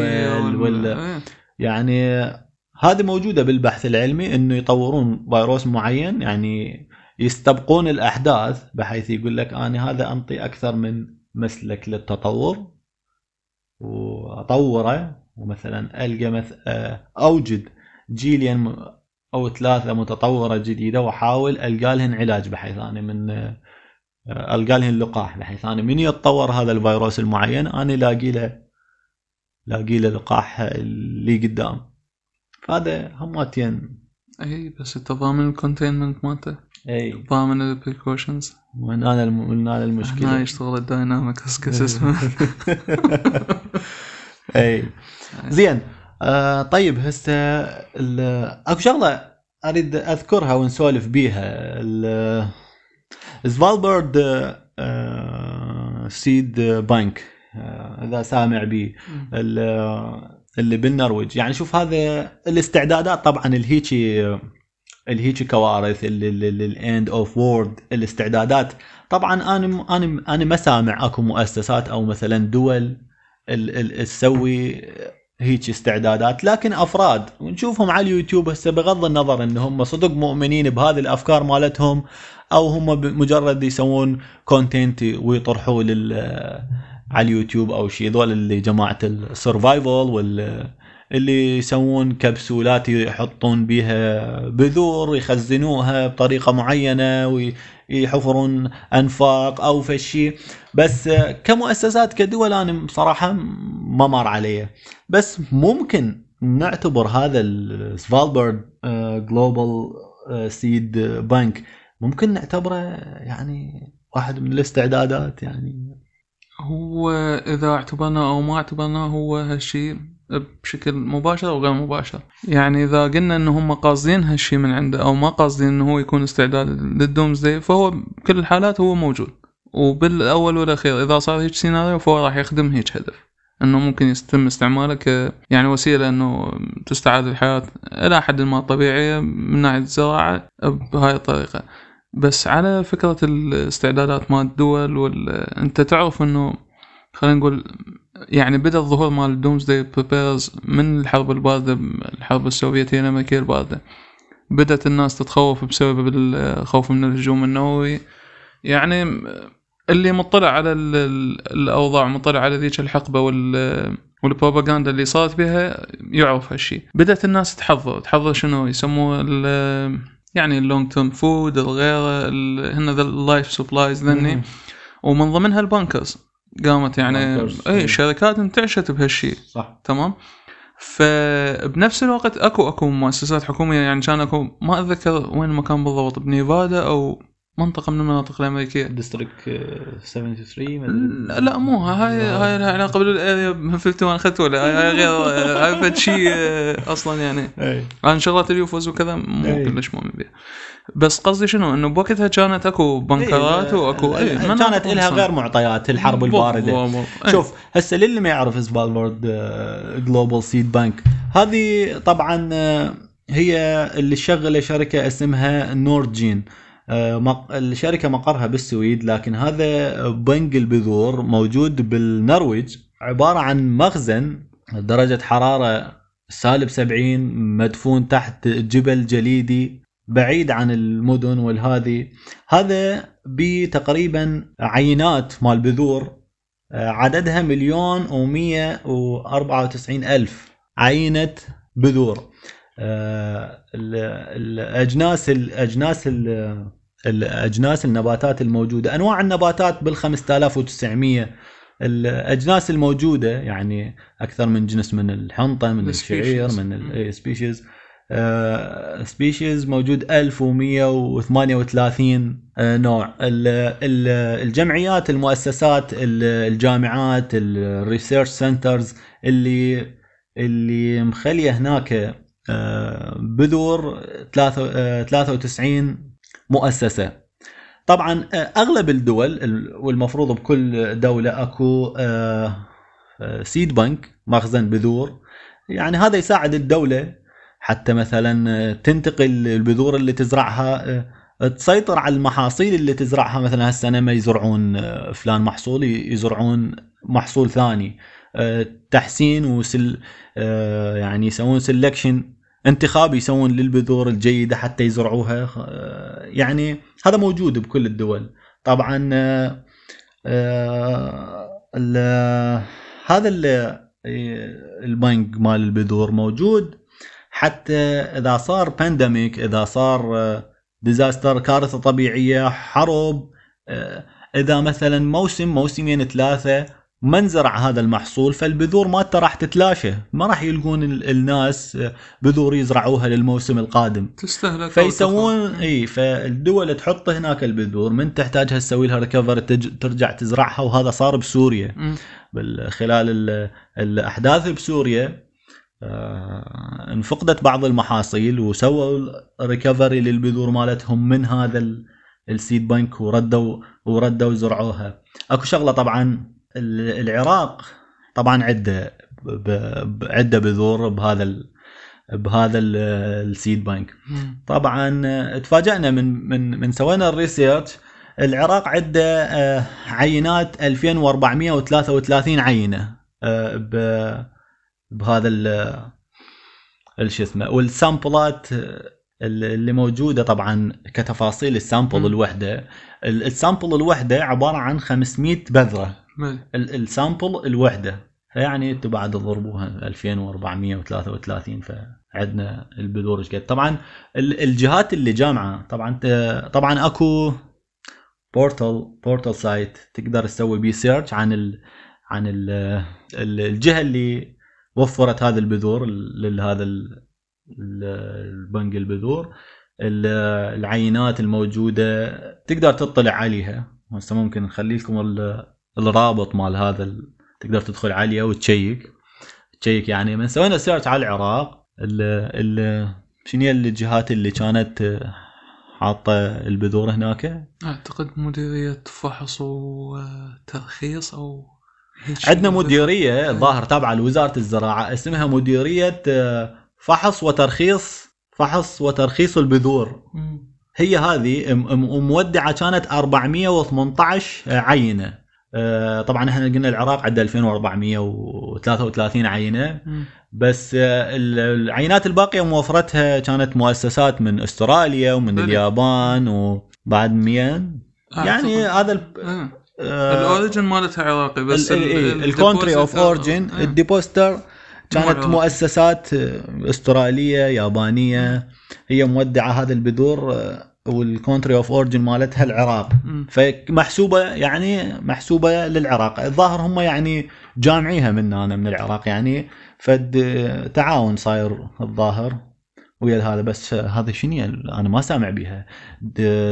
إيه.
يعني هذه موجودة بالبحث العلمي إنه يطورون فيروس معين يعني يستبقون الأحداث بحيث يقول لك أنا هذا أنطي أكثر من مسلك للتطور وأطوره ومثلا ألقى. آه، أوجد جيلين أو ثلاثة متطورة جديدة وأحاول ألقى لهن علاج بحيث أنا من آه، ألقى لهن لقاح بحيث أنا من يتطور هذا الفيروس المعين أنا لاقي له لاقي له لقاح اللي قدام فهذا هماتين
اي بس انت ضامن ال containment مالته
اي
ضامن البريكوشنز
وين أنا الم... أنا
هنا
المشكلة
يشتغل الداينامكس كس اسمه
اي زين آه طيب هسه أكو شغلة أريد أذكرها ونسولف بيها. ال- سفالبرد آه سيد بانك إذا سامع بي. ال- اللي بالنرويج. يعني شوف هذا الاستعدادات طبعا الهيجي الهيجي كوارث ال end of world الاستعدادات. طبعا أنا أنا أنا ما سامع أكو مؤسسات أو مثلا دول تسوي هيك استعدادات. لكن أفراد ونشوفهم على اليوتيوب هسه بغض النظر إن هم صدق مؤمنين بهذه الأفكار مالتهم أو هم مجرد يسوون content ويطرحوه لل على اليوتيوب أو شيء ذول اللي جماعة ال survival وال اللي يسوون كبسولات يحطون بيها بذور يخزنوها بطريقة معينة ويحفرون أنفاق أو فشي بس كمؤسسات كدول أنا بصراحة ما مر علي. بس ممكن نعتبر هذا السفالبرد جلوبال سيد بنك ممكن نعتبره يعني واحد من الاستعدادات يعني.
هو إذا اعتبرنا أو ما اعتبرنا هو هالشيء بشكل مباشر أو غير مباشر. يعني إذا قلنا إن هم قاصدين هالشيء من عنده أو ما قاصدين إنه هو يكون استعداد للدومزداي فهو بكل الحالات هو موجود. وبالأول والأخير إذا صار هيك سيناريو فهو راح يخدم هيك هدف. إنه ممكن يتم استعماله ك يعني وسيلة إنه تستعاد الحياة إلى حد ما طبيعية من ناحية الزراعة بهاي الطريقة. بس على فكرة الاستعدادات مال الدول وال... انت تعرف انه خلينا نقول يعني بدأ الظهور مال ال doomsday preppers من الحرب الباردة الحرب السوفيتية الأمريكية الباردة. بدأت الناس تتخوف بسبب الخوف من الهجوم النووي. يعني اللي مطلع على ال- ال- الأوضاع مطلع على ذيك الحقبة وال والبروباغندا اللي صارت بها يعرف هالشيء. بدأت الناس تحضر تحضر شنو؟ يسموه يعني ال long term food الغيره ال- هن ال life supplies ذني. ومن ضمنها ال bunkers قامت يعني
إي.
شركات انتعشت بهالشيء
صح.
تمام؟ فبنفس الوقت اكو أكو مؤسسات حكومية يعني كان اكو ما أتذكر وين المكان بالضبط بنيفادا أو منطقة من المناطق الأمريكية.
district 73 ما
لا,
أدري.
لا مو هاي هاي لها علاقه بال area 51 اخذت ولا هاي غير هاي فد شيء أصلا يعني.
أي.
عن شغلات ال UFOs وكذا مو. كلش مؤمن بها بس قصدي شنو؟ إنه بوقتها كانت أكو بنكرات
إيه،
وأكو اي
كانت لها غير معطيات الحرب الباردة.
شوف
شوف هسه للي ما يعرف Svalbard Global Seed Bank هذه طبعا آه، هي اللي شغلة شركة اسمها NordGen آه، مق- الشركة مقرها بالسويد لكن هذا بنك البذور موجود بالنرويج. عبارة عن مخزن درجة حرارة سالب 70 مدفون تحت جبل جليدي بعيد عن المدن والهذه هذا بتقريبا عينات مال بذور آه، عددها مليون ومية وأربعة وتسعين ألف عينة بذور. آه، ال- الأجناس الأجناس ال- الأجناس النباتات الموجودة. أنواع النباتات بال 5900 الأجناس الموجودة يعني أكثر من جنس من الحنطة من الشعير. من ال species species موجود 1138 آه، نوع. ال- ال- الجمعيات المؤسسات ال- الجامعات ال research centers اللي اللي مخليه هناك آه، بذور ثلاثة- آه، 93 مؤسسة. طبعا آه، أغلب الدول ال- والمفروض بكل دولة أكو سيد بنك مخزن بذور. يعني هذا يساعد الدولة حتى مثلا آه، تنتقل البذور اللي تزرعها آه، تسيطر على المحاصيل اللي تزرعها. مثلا هالسنة ما يزرعون فلان محصول يزرعون محصول ثاني. تحسين وسل يعني يسوون سلكشن انتخابي يسوون للبذور الجيدة حتى يزرعوها آه، يعني هذا موجود بكل الدول. طبعا آه، آه، هذا ال- البنك مال البذور موجود. حتى إذا صار pandemic إذا صار disaster كارثة طبيعية حرب آه، إذا مثلا موسم موسمين ثلاثة ما نزرع هذا المحصول؟ فالبذور مالته راح تتلاشى. ما راح يلقون ال- الناس بذور يزرعوها للموسم القادم.
تستهلك
فيسوون إي فالدول تحط هناك البذور. من تحتاجها تسوي لها recover ترجع تزرعها وهذا صار بسوريا. خلال ال- الأحداث بسوريا آه، انفقدت بعض المحاصيل وسووا recovery للبذور مالتهم من هذا ال- ال seed bank وردوا وردوا زرعوها. أكو شغلة طبعا العراق طبعا عدة ب- ب- عدة بذور بهذا ال- بهذا ال- ال seed
bank.
طبعا تفاجئنا من من من سوينا ال research العراق عنده آه، عينات 2433 عينة آه، ب- بهذا شو اسمه وال sampleات آه، اللي موجودة طبعا كتفاصيل ال
sample.
الوحدة ال- ال sample الوحدة عبارة عن 500 بذرة.
ال-
ال sample الوحدة. فيعني أنتم بعد تضربوها 2433 فعندنا البذور إيش قد. طبعا ال- الجهات اللي جامعة طبعا طبعا اكو portal portal site تقدر تسوي بيه search عن ال عن ال ال الجهة اللي وفرت هذه البذور لهذا البنك البذور. ال- العينات الموجودة تقدر تطلع عليها. هسه ممكن نخلي لكم الرابط مال هذا ال- تقدر تدخل عليه و check check يعني من سوينا search على العراق ال ال شنو هي الجهات اللي كانت حاطة البذور هناك
أعتقد مديرية فحص وترخيص أو.
عندنا مديرية الظاهر تابعة لوزارة الزراعة اسمها مديرية آه، فحص وترخيص فحص وترخيص البذور. هي هذه مودعة كانت 418 عينة آه، طبعا إحنا قلنا العراق عنده 2433
عينة.
بس آه، ال- العينات الباقية موفرتها كانت مؤسسات من أستراليا ومن. اليابان وبعد مين يعني هذا
آه.
آه،
ال origin مالتها عراقي بس
ال country of
origin.
ال depositor
كانت.
مؤسسات آه، أسترالية يابانية هي مودعة هذه البذور آه، وال country of origin مالتها العراق. فمحسوبة يعني محسوبة للعراق. الظاهر هم يعني جامعيها منانا من العراق يعني. فد تعاون صاير الظاهر. ويا هذا بس هذا شنو؟ أنا ما سامع بيها.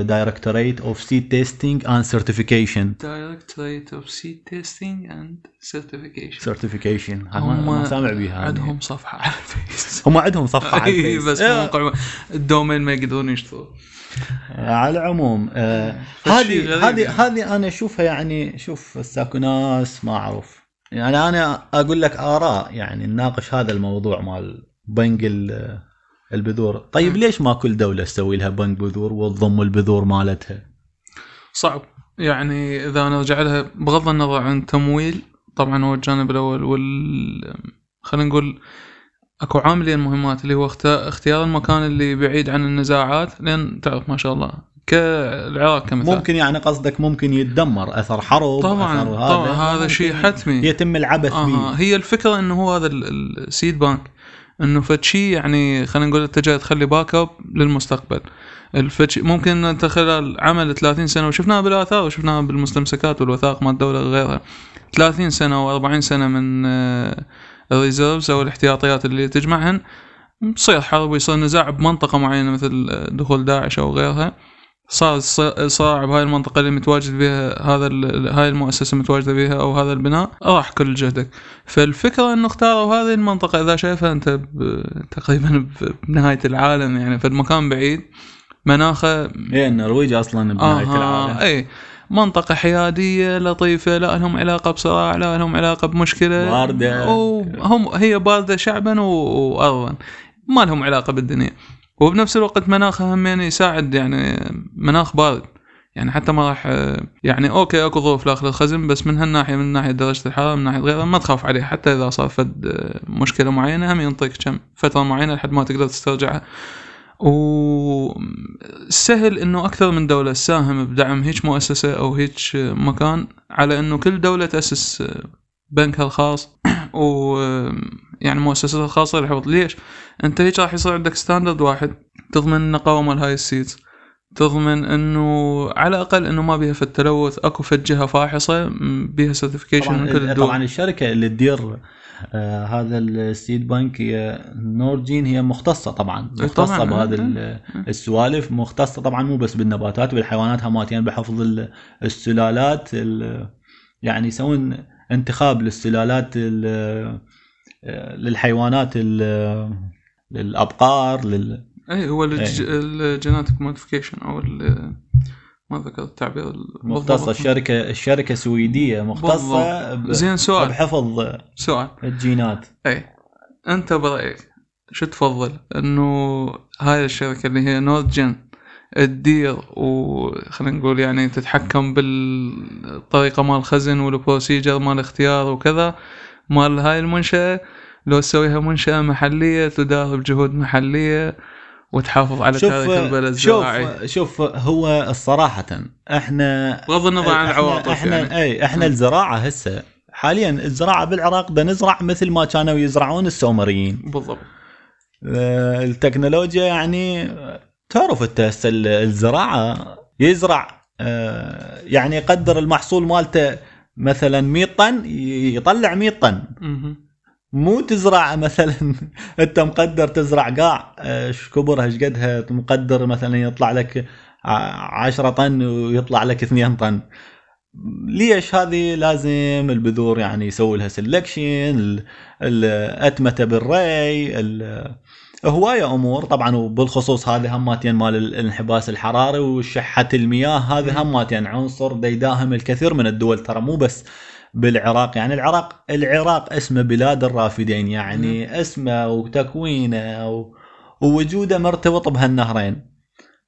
Directorate of Seed Testing and Certification
Directorate of Seed Testing and Certification.
certification ما ما سامع بيها.
عندهم صفحة على الفيس.
هم عندهم صفحة على الفيس.
بس
إيه،
موقع ال domain ما يقدرون يشتغلوا
على العموم آه، هذه
غريب
هذه
يعني.
هذه أنا أشوفها يعني شوف هسه اكو ناس ما أعرف يعني أنا أقول لك آراء يعني نناقش هذا الموضوع مال بنك ال- البذور طيب. ليش ما كل دولة تسوي لها بنك بذور وتضم البذور مالتها
صعب يعني إذا نرجع لها بغض النظر عن تمويل طبعا هو الجانب الأول وال خلينا نقول أكو عاملين مهمات اللي هو اخت- اختيار المكان اللي بعيد عن النزاعات لأن تعرف ما شاء الله. كالعراق كمثال.
ممكن يعني قصدك ممكن يتدمر أثر حرب
طبعا
أثر
طبعا هذا. شيء حتمي.
يتم العبث
آه
به
هي الفكرة إنه هو هذا ال- ال seed bank إنه فد شيء يعني خلينا نقول أنت جاي تخلي backup للمستقبل الفتش ممكن أنت خلال عمل 30 سنة وشفناها بالآثار وشفناها بالمستمسكات والوثائق مال الدولة وغيرها. 30 سنة و40 سنة من آه، الريزيرفز أو الاحتياطيات اللي تجمعهن تصير حرب ويصير نزاع بمنطقه معينة مثل دخول داعش أو غيرها. صار صراع بهاي المنطقة اللي متواجد بها هذا هاي المؤسسة متواجدة بها أو هذا البناء راح كل جهدك. فالفكرة أنه اختاروا هذه المنطقة إذا شايفها أنت ب- تقريبا ب- بنهاية العالم يعني في المكان بعيد مناخة
هي النرويج أصلا بنهاية
آه
العالم.
اي منطقة حيادية لطيفة لا لهم علاقة بصراع لا لهم علاقة بمشكلة.
باردة.
وهم هي باردة شعبا و- وأرضا. ما لهم علاقة بالدنيا. وبنفس الوقت مناخها هم يعني يساعد يعني مناخ بارد. يعني حتى ما راح يعني أوكي أكو ظروف داخل الخزن بس من هالناحية من ناحية درجة الحرارة من ناحية غيرها ما تخاف عليه حتى إذا صار فد مشكلة معينة هم ينطيك كم فترة معينة لحد ما تقدر تسترجعها. وسهل إنه أكثر من دولة تساهم بدعم هيك مؤسسة أو هيك مكان على إنه كل دولة تأسس بنكها الخاص. و يعني مؤسساتها الخاصة للحفظ ليش؟ أنت هيك راح يصير عندك standard واحد تضمن النقاوه مال هاي ال seeds تضمن إنه على الأقل إنه ما بيها في التلوث أكو فد جهة فاحصة بيها certification من كل الدول.
طبعا الشركة اللي تدير آه هذا ال seed bank هي NordGen هي مختصة طبعا
إيه
مختصة
طبعاً.
بهذه
إيه.
ال- السوالف مختصة طبعا مو بس بالنباتات بالحيوانات هماتين بحفظ ال- السلالات ال- يعني يسوون انتخاب للسلالات ال- للحيوانات للأبقار لل
اي هو ال ge- ال genetic modification أو ال- ما ذكرت التعبير
مختصة. الشركة الشركة سويدية
مختصة.
ب-
زين سؤال.
بحفظ
سؤال.
الجينات.
اي أنت برأيك شو تفضل؟ إنه هاي الشركة اللي هي NordGen تدير وخلينا نقول يعني تتحكم بالطريقة مال الخزن وال procedure مال الاختيار وكذا مال هاي المنشأة لو تسويها منشأة محلية تدار بجهود محلية وتحافظ على تاريخ البلد الزراعي
شوف شوف هو الصراحه إحنا
بغض النظر عن العواطف
إحنا
يعني.
إي إحنا الزراعة هسه حاليا الزراعة بالعراق بدنا نزرع مثل ما كانوا يزرعون السومريين.
بالضبط.
آه، التكنولوجيا يعني آه، تعرف أنت هسه ال- الزراعة يزرع آه، يعني يقدر المحصول مالته مثلا 100 طن يطلع 100 طن.
مهم.
مو تزرع مثلا أنت مقدر تزرع قاع آه، إيش كبرها إيش قدها مقدر مثلا يطلع لك 10 طن ويطلع لك 2 طن. ليش هذه لازم البذور يعني يسوي لها سلكشن الاتمته بالري ال- هواية أمور. طبعا وبالخصوص هذه هماتين مال الانحباس الحراري وشحة المياه هذه هماتين عنصر دا يداهم الكثير من الدول ترى مو بس بالعراق يعني العراق العراق اسمه بلاد الرافدين يعني اسمه وتكوينه و- ووجوده مرتبط بهالنهرين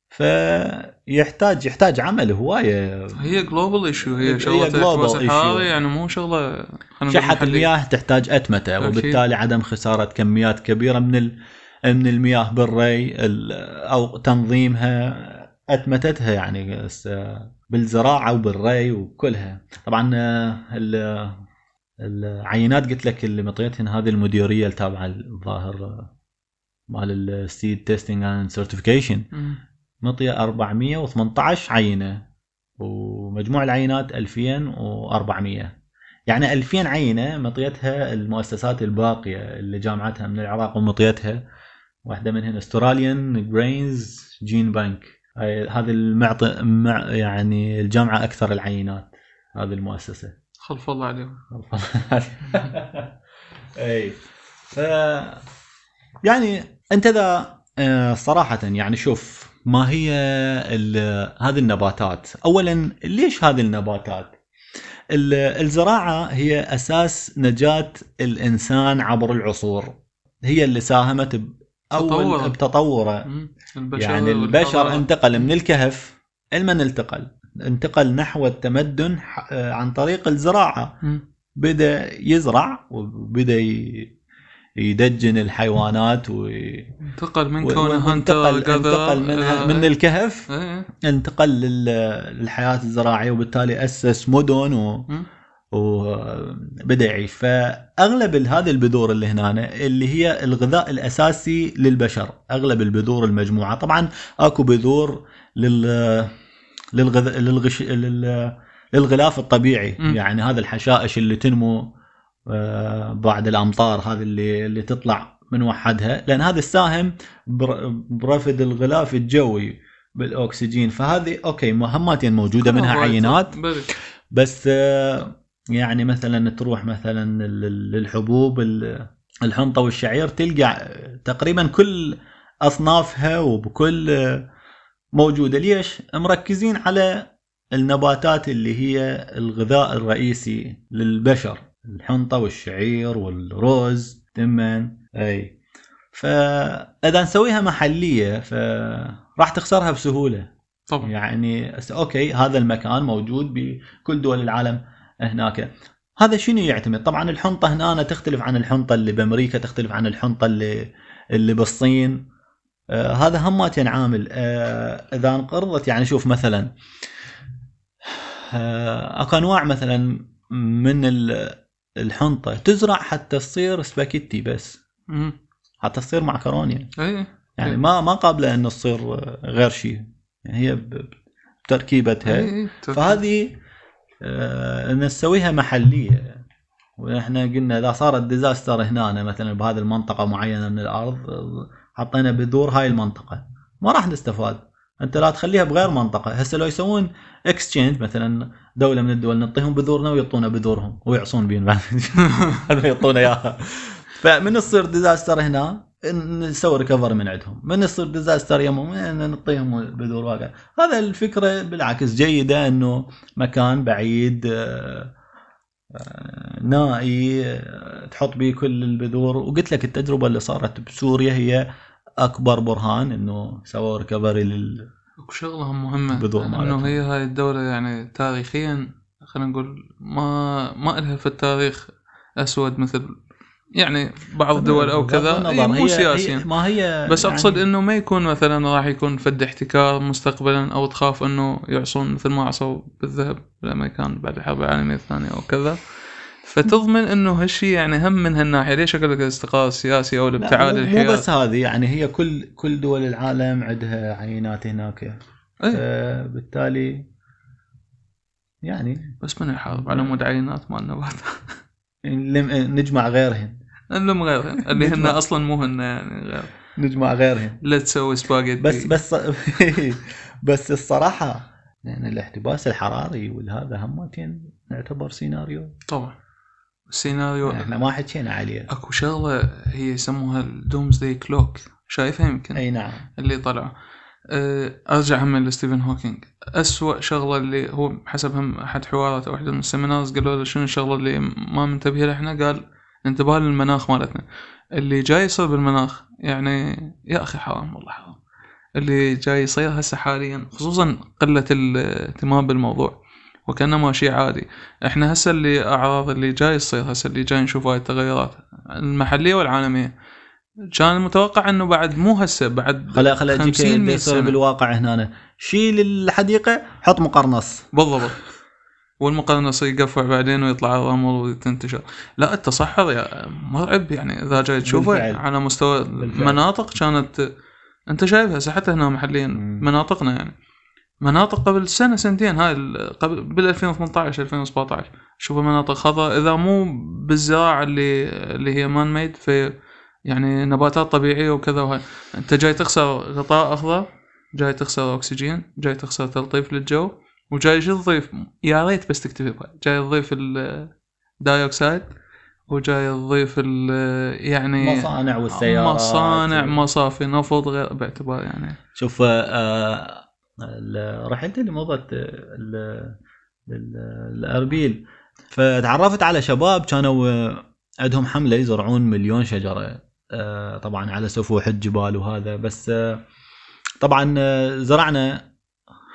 فيحتاج يحتاج عمل هواية
هي global issue
هي
هي شغلة
issue.
الحراري يعني مو
شغلة
محلية.
المياه تحتاج أتمتة
أكيد.
وبالتالي عدم خسارة كميات كبيرة من ال... من المياه بالري ال... أو تنظيمها أتمتتها يعني بالزراعة وبالري وكلها. طبعا آه، ال... العينات قلت لك اللي مطيتهن هذه المديرية التابعة الظاهر آه، مال ال seed testing and certification
مم.
مطية 418 عينة ومجموع العينات 2400 يعني 2000 عينة مطيتها المؤسسات الباقية اللي جامعتها من العراق ومطيتها. واحدة منهن Australian Grains Genebank هذه المعطى مع يعني الجامعة أكثر العينات هذه المؤسسة.
خلف الله عليهم.
إي. ف يعني أنت ذا آه، صراحة يعني شوف ما هي هذه النباتات؟ اولا ليش هذه النباتات؟ ال- الزراعة هي أساس نجاة الإنسان عبر العصور. هي اللي ساهمت أول
تطوره.
بتطوره. يعني البشر. انتقل من الكهف المن انتقل؟ انتقل نحو التمدن آه، عن طريق الزراعة.
مم.
بدأ يزرع وبدأ يدجن الحيوانات و
انتقل من كونه هانتر
انتقل منها من الكهف
إيه
انتقل لل- للحياة الزراعية وبالتالي أسس مدن و... وبدأ يعيش. فأغلب هذه البذور اللي هنا اللي هي الغذاء الأساسي للبشر. أغلب البذور المجموعة. طبعا أكو بذور لل للغذاء للغش لل للغلاف الطبيعي.
مم.
يعني هذا الحشائش اللي تنمو آه، بعد الأمطار هذه اللي اللي تطلع من وحدها. لأن هذا الساهم بر- برفد الغلاف الجوي بالأكسجين. فهذه أوكي مهمات موجودة منها
وايد.
عينات. بس آه، يعني مثلا تروح مثلا لل- للحبوب ال- الحنطة والشعير تلقى تقريبا كل أصنافها وبكل موجودة. ليش؟ مركزين على النباتات اللي هي الغذاء الرئيسي للبشر الحنطة والشعير والرز تمن أي. فإذا نسويها محلية فراح تخسرها بسهولة.
طبعا.
يعني أوكي هذا المكان موجود بكل دول العالم. هناك. هذا شنو يعتمد؟ طبعا الحنطة هنا تختلف عن الحنطة اللي بأمريكا تختلف عن الحنطة اللي اللي بالصين. آه هذا همات عامل آه إذا انقرضت يعني شوف مثلا آه أكو أنواع مثلا من ال- الحنطة تزرع حتى تصير سباكيتي بس. حتى تصير معكرونيا
إيه
يعني
إيه.
ما ما قابلة إنه تصير غير شيء يعني هي بتركيبتها.
إيه.
فهذه نسويها محلية. وإحنا قلنا إذا صارت disaster هنا مثلا بهذه المنطقة معينة من الأرض آه، حطينا بذور هاي المنطقة. ما راح نستفاد. أنت لا تخليها بغير منطقة. هسه لو يسوون exchange مثلا دولة من الدول نعطيهم بذورنا ويعطونا بذورهم ويعصون بين بعد يعطونا إياها. فمن تصير disaster هنا نسوي recover من عندهم. من يصير disaster يمهم نعطيهم بذور واقع. هذا الفكرة بالعكس جيدة إنه مكان بعيد آه، آه، نائي آه، تحط به كل البذور. وقلت لك التجربة اللي صارت بسوريا هي أكبر برهان إنه سووا recovery لل
وشغلة مهمة
بذور إنه.
هي هاي الدولة يعني تاريخيا خلينا نقول ما ما إلها في التاريخ أسود مثل يعني بعض الدول أو كذا.
النظر،
مو سياسيا.
ما هي
بس
يعني
اقصد إنه ما يكون مثلا راح يكون فد احتكار مستقبلا أو تخاف إنه يعصون مثل ما عصوا بالذهب بالامريكان بعد الحرب العالمية الثانية أو كذا. فتضمن إنه هالشيء يعني هم من هالناحية. ليش أقول لك الاستقرار السياسي أو
لا،
الابتعاد
مو- مو بس هذه يعني هي كل كل دول العالم عندها عينات هناك.
إيه،
آه، بالتالي يعني
بس من يحارب على مود عينات مال نبات.
نجمع غيرهن.
اللهم غيرهن اللي هن. أصلا مو هن يعني غير.
نجمع غيرهن
لا تسوي سباجيتي
بس بس بس الصراحة يعني الاحتباس الحراري والهذا همتين نعتبر سيناريو
طبعا. السيناريو
إحنا ما حكينا عليه.
أكو شغلة هي يسموها ال Doomsday Clock شايفها يمكن؟
أي نعم.
اللي طلعوا أه، أرجع هم لستيفن هوكينج. أسوأ شغلة اللي هو حسب هم أحد حواراته واحدة من ال seminars قالوا له شنو الشغلة اللي ما منتبه لها إحنا؟ قال انتبه للمناخ مالتنا. اللي جاي يصير بالمناخ يعني يا أخي حرام والله حرام. اللي جاي يصير هسه حاليا خصوصا قلة الاهتمام بالموضوع وكانما شيء عادي. إحنا هسه اللي أعراض اللي جاي يصير هسه اللي جاي نشوف هاي التغيرات المحلية والعالمية. كان المتوقع إنه بعد مو هسه بعد
خلا خلا أجيك
50
اللي
100
يصير
سنة.
بالواقع هنا. شيل الحديقة حط مقرنص.
بالضبط. والمقرنص يقفع بعدين ويطلع الرمل وتنتشر لا التصحر يا مرعب يعني إذا جاي تشوفه
بالفعل.
على مستوى
بالفعل.
مناطق كانت أنت شايفها حتى هنا محليا. مناطقنا يعني مناطق قبل سنة سنتين هاي قبل بال 2018 2017 شوف مناطق خضراء إذا مو بالزراعة اللي اللي هي man-made في يعني نباتات طبيعية وكذا وهاي أنت جاي تخسر غطاء أخضر جاي تخسر أكسجين جاي تخسر تلطيف للجو وجاي شو تضيف يا ريت بس تكتفي بها جاي تضيف ال dioxide وجاي تضيف يعني
مصانع والسيارات.
مصانع مصافي نفط غير باعتبار يعني.
شوف آه ال- رحلت اللي مضت ال- ال- الاربيل. فتعرفت على شباب كانوا آه، عندهم حملة يزرعون مليون شجرة آه، طبعا على سفوح الجبال وهذا بس آه، طبعا زرعنا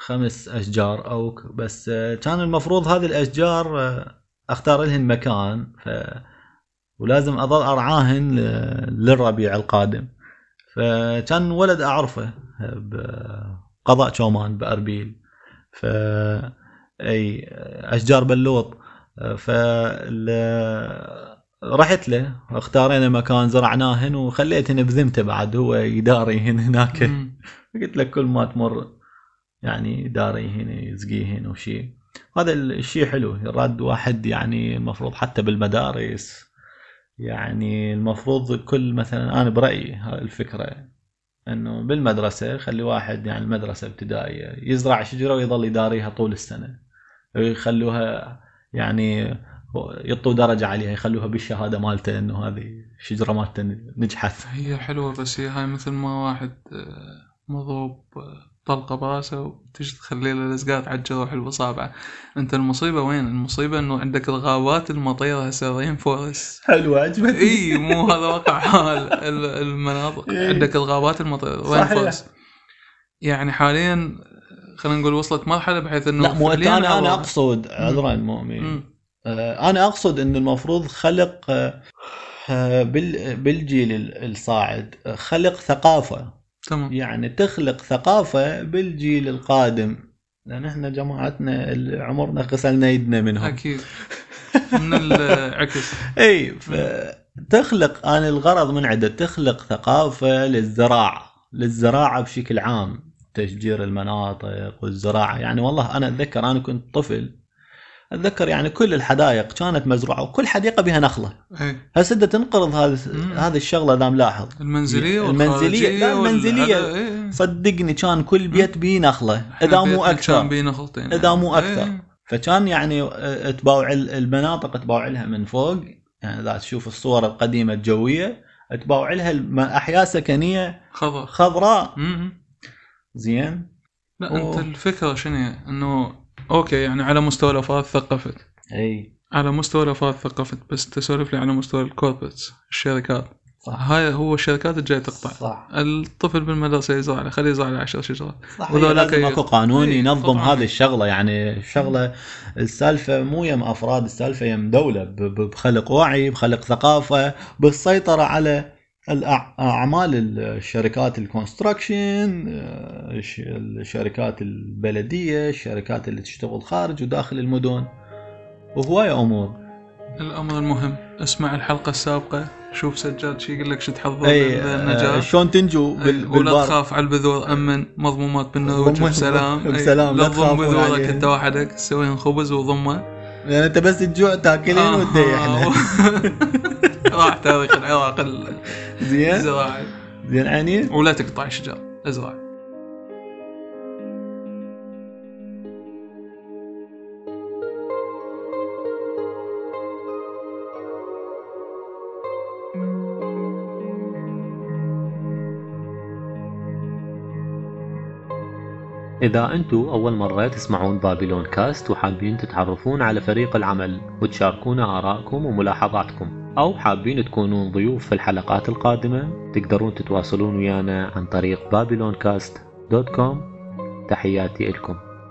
خمس أشجار أو ك- بس آه، كان المفروض هذه الأشجار آه، أختار لهن مكان ف ولازم أظل أرعاهن ل- للربيع القادم. فكان ولد أعرفه بقضاء شومان بأربيل. ف أي أشجار بلوط ف رحت له اختارينا مكان زرعناهن وخليتهن بذمته بعد هو يداريهن هناك. قلت لك كل ما تمر. يعني داريهن يزقيهن وشي. هذا الشيء حلو. يراد واحد يعني المفروض حتى بالمدارس يعني المفروض كل مثلا أنا برأيي الفكرة إنه بالمدرسة خلي واحد يعني المدرسة ابتدائية يزرع شجرة ويظل يداريها طول السنة. يخلوها يعني يعطوا درجة عليها يخلوها بالشهادة مالته إنه هذه الشجره مالته نجحت.
هي حلوة بس هي هاي مثل ما واحد آه، مضروب آه، طلقة براسه وتجي تخلي له لزقات على الجروح بصابعه أنت المصيبة وين؟ المصيبة إنه عندك الغابات المطيرة هسه رين فورست.
حلوة عجبتني.
إي مو هذا واقع حال ال- المناطق.
إيه.
عندك الغابات المطيرة rain
صحيح.
forest. يعني حاليا خلينا نقول وصلت مرحلة بحيث إنه
لا مو أنا
أنا
أقصد عذرا مؤمن. آه، أنا أقصد ان المفروض خلق آه، آه، بال- بالجيل ال- الصاعد خلق ثقافة.
تمام.
يعني تخلق ثقافة بالجيل القادم. لأن إحنا جماعتنا اللي عمرنا غسلنا يدنا منهم.
أكيد. من العكس
إي تخلق أنا الغرض من عنده تخلق ثقافة للزراعة. للزراعة بشكل عام. تشجير المناطق والزراعة. يعني والله أنا أتذكر أنا كنت طفل. أتذكر يعني كل الحدائق كانت مزروعة وكل حديقة بها نخلة
اي
هسه بدها تنقرض هذه الشغلة اذا ملاحظ
المنزلية
المنزلية، لا،
والخارجية
المنزلية.
وال- إيه.
صدقني كان كل بيت بيه
نخلة
إذا مو
بيتنا كان
أكثر
بيه نخلتين
إذا مو.
إيه.
فكان يعني تباوع ال- المناطق تباوع لها من فوق يعني إذا تشوف الصور القديمة الجوية تباوع لها أحياء سكنية
خضر
خضراء
مم.
زين
لا
أوه.
أنت الفكرة شنو؟ إنه okay يعني على مستوى الأفراد ثقفت.
إي.
على مستوى الأفراد ثقفت بس تسولف لي على مستوى ال corporates الشركات.
صح.
هاي هو الشركات الجاي تقطع.
صح.
الطفل بالمدرسة يزرع له خليه يزرع له 10 شجرات
صح.
وذولاك
لازم أكو قانون ينظم. هذه الشغلة. يعني الشغلة السالفة مو يم أفراد السالفة يم دولة بخلق وعي بخلق ثقافة بالسيطرة على الأع- اعمال الشركات ال construction آه، الش- الشركات البلدية الشركات اللي تشتغل خارج وداخل المدن. وهواية أمور.
الأمر المهم اسمع الحلقة السابقة شوف سجاد شي يقول لك شو تحضر
إي آه، شلون تنجو بال-
ولا تخاف على البذور أمن. مضمومات بالنرويج بسلام.
بسلام، لا
تضم بذورك. إنت وحدك. تسويهم خبز وضمة.
يعني أنت بس تجوع تاكلين
آه.
وتريحنا
راح تاريخ العراق
زين؟
الزراعي
زين عيني؟
ولا تقطع شجر ازرع
إذا أنتوا أول مرة تسمعون بابلون كاست وحابين تتعرفون على فريق العمل وتشاركونا آرائكم وملاحظاتكم. أو حابين تكونون ضيوف في الحلقات القادمة تقدرون تتواصلون ويانا عن طريق babylon.cast.com تحياتي لكم.